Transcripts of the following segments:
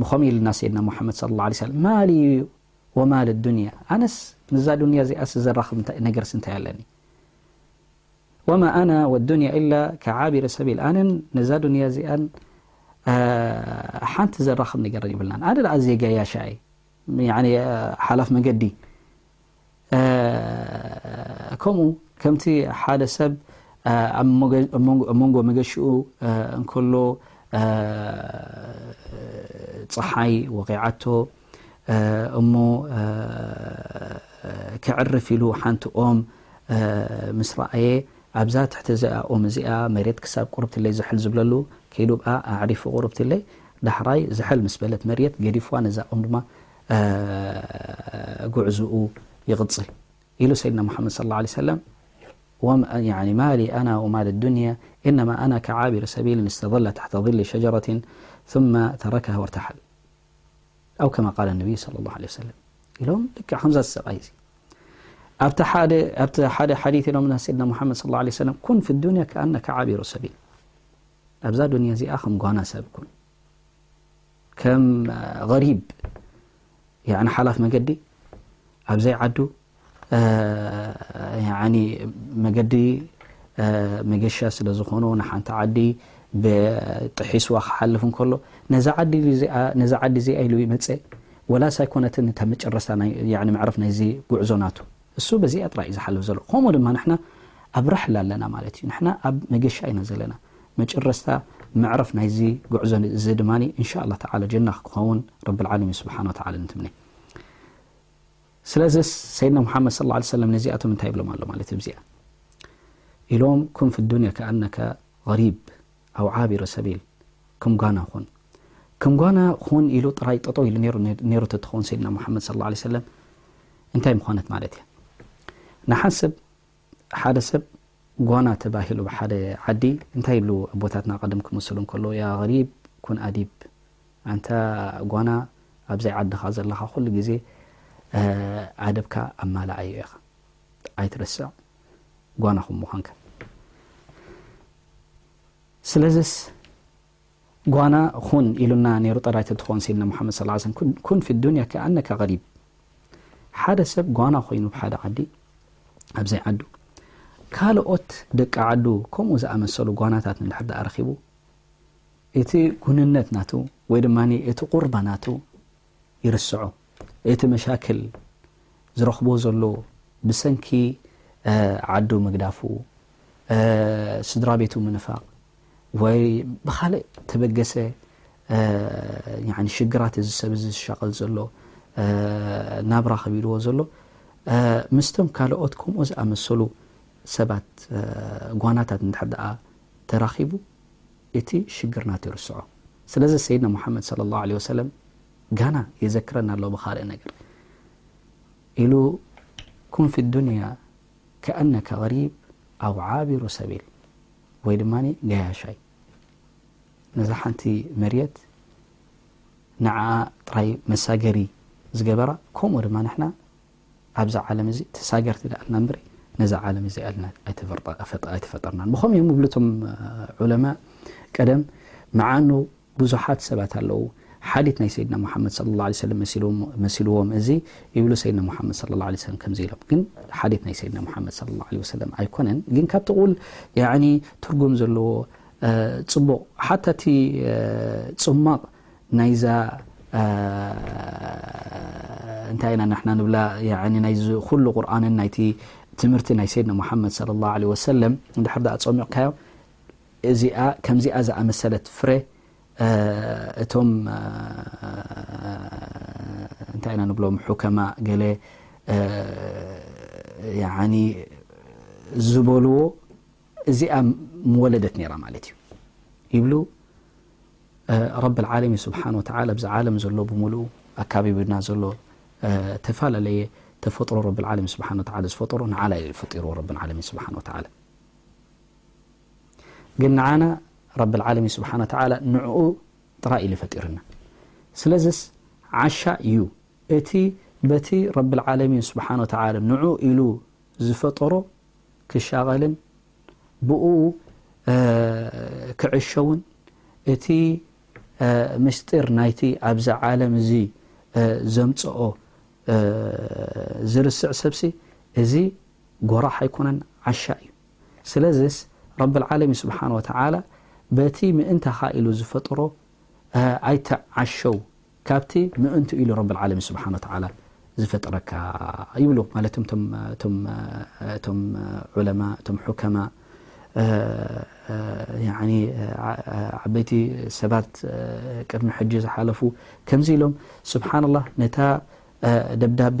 ብኸምኡ ኢሉና ሰይድና ሙሓመድ ሰለላሁ ዓለይሂ ወሰለም ማሊ ወማል ኣዱንያ ኣነስ ምስዛ ዱንያ እዚኣስ ዘራኽብ ነገርስ እንታይ ኣለኒ ወማ ኣና ወዱንያ ኢላ ከዓቢረ ሰቢል ኣነን ነዛ ዱንያ እዚኣን ሓንቲ ዘራኽብ ነገርን ይብልናን ኣነ ደኣ ዜጋያሻ እየ ሓላፍ መገዲ ከምኡ ከምቲ ሓደ ሰብ ኣብ መንጎ መገሽኡ እንከሎ ፀሓይ ወቂዓቶ እሞ ክዕርፍ ኢሉ ሓንቲ ኦም ምስ ረኣየ ኣብዛ ትሕቲ እዚኣ ኦም እዚኣ መሬት ክሳብ ቁርብትለይ ዝሕል ዝብለሉ ከይዱ ብኣ ኣዕሪፉ ቁርብትለይ ዳሕራይ ዝሕል ምስ በለት መሬት ገዲፍዋ ነዛ ኦም ድማ ጉዕዙኡ ይቕፅል ኢሉ ሰይድና ሙሓመድ ص عለه ሰለም عن مالي أنا ومال الدنيا إنما أنا كعابر سبيل استظل تحت ظل شجرة ثم تركها وارتحل او كما قال النبي صلى الله عليه وسلم مزا بيحيثسيدنا محمد صى اله عله وسلم كن في الدنيا كأنك عابر سبيل ابزادنزي ام جنا سابكون ከም ገሪብ ያዕኒ ሓላፍ መገዲ ኣብ ዘይ ዓዱ ያዕኒ መገዲ መገሻ ስለ ዝኾኑ ንሓንቲ ዓዲ ብጥሒስዋ ክሓልፍ እንከሎ ነዛ ዓዲ ነዛ ዓዲ እዚኣ ኢሉ ይመፀ ወላስ ኣይኮነትን እታ መጨረስታ ያዕኒ መዕረፍ ናይዚ ጉዕዞ ናቱ እሱ በዚኣ ጥራይ እዩ ዝሓልፍ ዘሎ ኮምኡ ድማ ንሕና ኣብ ራሕላ ኣለና ማለት እዩ ንሕና ኣብ መገሻ ኢና ዘለና መጭረስታ መዕረፍ ናይዚ ጉዕዞ እዚ ድማ እንሻላ ተዓላ ጀና ክኸውን ረቢ ልዓለሚን ስብሓን ወተዓላ ንትምነ ስለዚ ሰይድና ሙሓመድ ስ ላ ሰለም ነዚኣቶም እንታይ ይብሎም ኣሎ ማለት እዩ እዚኣ ኢሎም ኩን ፊ ዱንያ ከኣነከ غሪብ ኣው ዓቢረ ሰቢል ከም ጓና ኹን ከም ጓና ኹን ኢሉ ጥራይ ጠጠው ኢሉ ነይሩ ነይሩ ተትኸውን ሰይድና ሙሓመድ ሰለላሁ ዓለይሂ ወሰለም እንታይ ምኾነት ማለት እያ ንሓስብ ሓደ ሰብ ጓና ተባሂሉ ብሓደ ዓዲ እንታይ ይብሉ ኣቦታትና ቀደም ክምስሉ እንከሎ ያ غሪብ ኩን ኣዲብ ኣንታ ጓና ኣብዘይ ዓድኻ ዘለኻ ኩሉ ግዜ ኣደብካ ኣማላኣዮ ኢኻ ኣይትረስዕ ጓናኹም ምዃንካ ስለዝስ ጓና ኹን ኢሉና ነይሩ ጥራይ ተትኾንስ ኢልና ሙሓመድ ሰለላሁ ዓለይሂ ወሰለም ኩን ፊ ዱንያ ከኣነከ ገሪብ ሓደ ሰብ ጓና ኮይኑ ኣብ ሓደ ዓዲ ኣብ ዘይዓዱ ካልኦት ደቂ ዓዱ ከምኡ ዝኣመሰሉ ጓናታት እንድሕር ደኣ ረኺቡ እቲ ጉንነት ናቱ ወይ ድማ እቲ ቁርባ ናቱ ይርስዑ እቲ መሻክል ዝረኽቦ ዘሎ ብሰንኪ ዓዱ ምግዳፉ ስድራቤቱ ምንፋቕ ወይ ብኻልእ ተበገሰ ያኒ ሽግራት እዚ ሰብ እዚ ዝሻቐል ዘሎ ናብራ ከቢድዎ ዘሎ ምስተም ካልኦት ከምኡ ዝኣመሰሉ ሰባት ጓናታት እንድሕር ደኣ ተራኺቡ እቲ ሽግር ናቱ ይርስዖ ስለዚ ሰይድና ሙሓመድ ሰለላሁ ዓለይሂ ወሰለም ጋና የዘክረና ኣሎ ብኻልእ ነገር ኢሉ ኩን ፊ ዱንያ ከኣነከ ገሪብ ኣው ዓቢሩ ሰቢል ወይ ድማ ገያሻይ ነዛ ሓንቲ መርየት ንዓኣ ጥራይ መሳገሪ ዝገበራ ከምኡ ድማ ንሕና ኣብዛ ዓለም እዚ ተሳገርቲ ደኣ ኣልና እምበሪ ነዛ ዓለም እዚኣ ኢልና ኣይተፈጠርናን ብኸም እዮም እብሉ እቶም ዑለማ ቀደም መዓኑ ብዙሓት ሰባት ኣለዉ ሓዲት ናይ ሰይድና ሙሓመድ صለ ላ ሰለም መሲልዎም እዚ ይብሉ ሰይድና ሙሓመድ صለ ላ ሰለም ከምዚ ኢሎም ግን ሓዲት ናይ ሰይድና ሙሓመድ صለ ላ ለ ሰለም ኣይኮነን ግን ካብቲ ቁል ትርጉም ዘለዎ ፅቡቕ ሓታ እቲ ፅማቕ ናይዛ እንታይ ኢና ንሕና ንብላ ያዕኒ ናይዚ ኩሉ ቁርኣንን ናይቲ ትምህርቲ ናይ ሰይድና ሙሓመድ ሰለላሁ ዓለይሂ ወሰለም እንድሕር ደኣ ጾሚቕካዮ እዚኣ ከምዚኣ ዝኣመሰለት ፍረ እቶም እንታይ ኢና ንብሎም ሑከማ ገለ ያዕኒ ዝበልዎ እዚኣ ምወለደት ነይራ ማለት እዩ ይብሉ ረብልዓለሚን ስብሓን ወተዓላ ኣብዚ ዓለም ዘሎ ብምሉኡ ኣካቢቡና ዘሎ ተፈላለየ ተፈጥሮ ረብልዓለሚን ስብሓን ወተዓላ ዝፈጠሮ ንዓና እዩ ፈጢርዎ ረብልዓለሚን ስብሓን ወተዓላ ግን ንዓና ረብልዓለሚን ስብሓን ወተዓላ ንዕኡ ጥራይ ኢሉ ፈጢርና ስለዚስ ዓሻ እዩ እቲ በቲ ረብልዓለሚን ስብሓን ወተዓላ ንዑ ኢሉ ዝፈጠሮ ክሻቐልን ብእኡ ክዕሸውን እቲ ምስጢር ናይቲ ኣብዚ ዓለም እዚ ዘምጽኦ ዝርስዕ ሰብሲ እዚ ጎራሕ ኣይኮነን ዓሻ እዩ ስለዝስ ረቢ ልዓለሚን ስብሓን ወተዓላ በቲ ምእንታኻ ኢሉ ዝፈጠሮ ኣይትዓሸው ካብቲ ምእንትኡ ኢሉ ረብል ዓለሚን ሱብሓነሁ ወተዓላ ዝፈጠረካ ይብሉ ማለት እቶም እቶም ዑለማ እቶም ሑከማ ያኒ ዓበይቲ ሰባት ቅድሚ ሕጂ ዝሓለፉ ከምዚ ኢሎም ሱብሓነላህ ነታ ደብዳቤ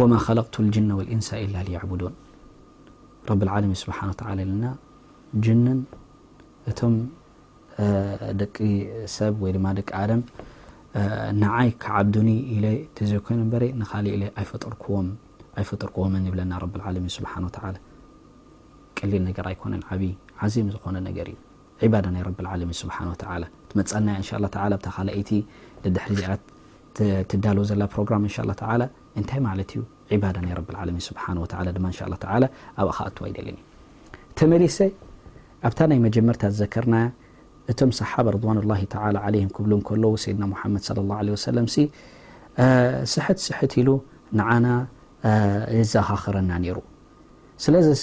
ወማ ኸለቅቱ ልጅነ ወልኢንሳ ኢላ ሊየዕቡዱን ረቢ ልዓለሚን ስብሓን ወተዓላ ኢልና ጅንን እቶም ደቂ ሰብ ወይ ድማ ደቂ ኣደም ንዓይ ክዓብዱኒ ኢለ ተዘይኮይኑ እምበረ ንካሊእ ኢለ ኣይፈጠርክዎም ኣይፈጠርክዎምን ይብለና ረቢ ልዓለሚን ስብሓን ወተዓላ ቀሊል ነገር ኣይኮነን ዓብዪ ዓዚም ዝኾነ ነገር እዩ ዒባዳ ናይ ረቢ ልዓለሚን ሱብሓነሁ ወተዓላ ትመጽኣና እያ እንሻላህ ተዓላ ኣብታ ካልኣይቲ ደድሕሪ እዚኣ ትዳሎ ዘላ ፕሮግራም እንሻላህ ተዓላ እንታይ ማለት እዩ ዒባዳ ናይ ረቢ ልዓለሚን ሱብሓነሁ ወተዓላ ድማ እንሻላህ ተዓላ ኣብኣ ክኣቱ ኣይደልን እዩ ተመሊሰ ኣብታ ናይ መጀመርታ ዝዘከርናያ እቶም ሰሓባ ርድዋኑላሂ ተዓላ ዓለይሂም ክብሉ እንከለዉ ሰይድና ሙሓመድ ሰለላሁ ዓለይሂ ወሰለም ሲ ስሕት ስሕት ኢሉ ንዓና የዘኻኽረና ነይሩ ስለዚስ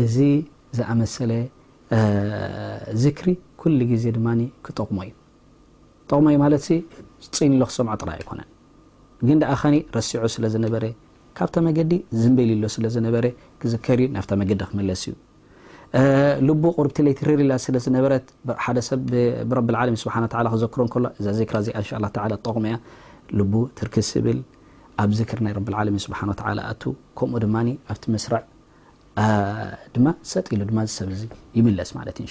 እዚ ዝኣመሰለ ዝክሪ ኩሉ ግዜ ድማ ክጠቕሞ እዩ። ጠቕሞ እዩ ማለትሲ ጽን ኢሎ ክሰምዖ ጥራይ ኣይኮነን። ግን ደኣ ኸኒ ረሲዑ ስለ ዝነበረ ካብታ መገዲ ዝምብል ኢሎ ስለ ዝነበረ ክዝከር እዩ ናብታ መገዲ ክምለስ እዩ። ልቡ ቁርብቲ ለይቲ ርር ኢላ ስለ ዝነበረት ሓደ ሰብ ብረቢ ዓለሚን ስብሓን ተዓላ ክዘክሮ እንከሎ እዛ ዚክራ እዚኣ እንሻ ላ ተዓላ ጠቕሞ እያ ልቡ ትርክስ ይብል ኣብ ዝክር ናይ ረቢ ዓለሚን ስብሓን ተዓላ ኣቱ ከምኡ ድማ ኣብቲ መስርዕ ድማ ሰጥ ኢሉ ድማ እዚ ሰብ እዚ ይምለስ ማለት እዩ።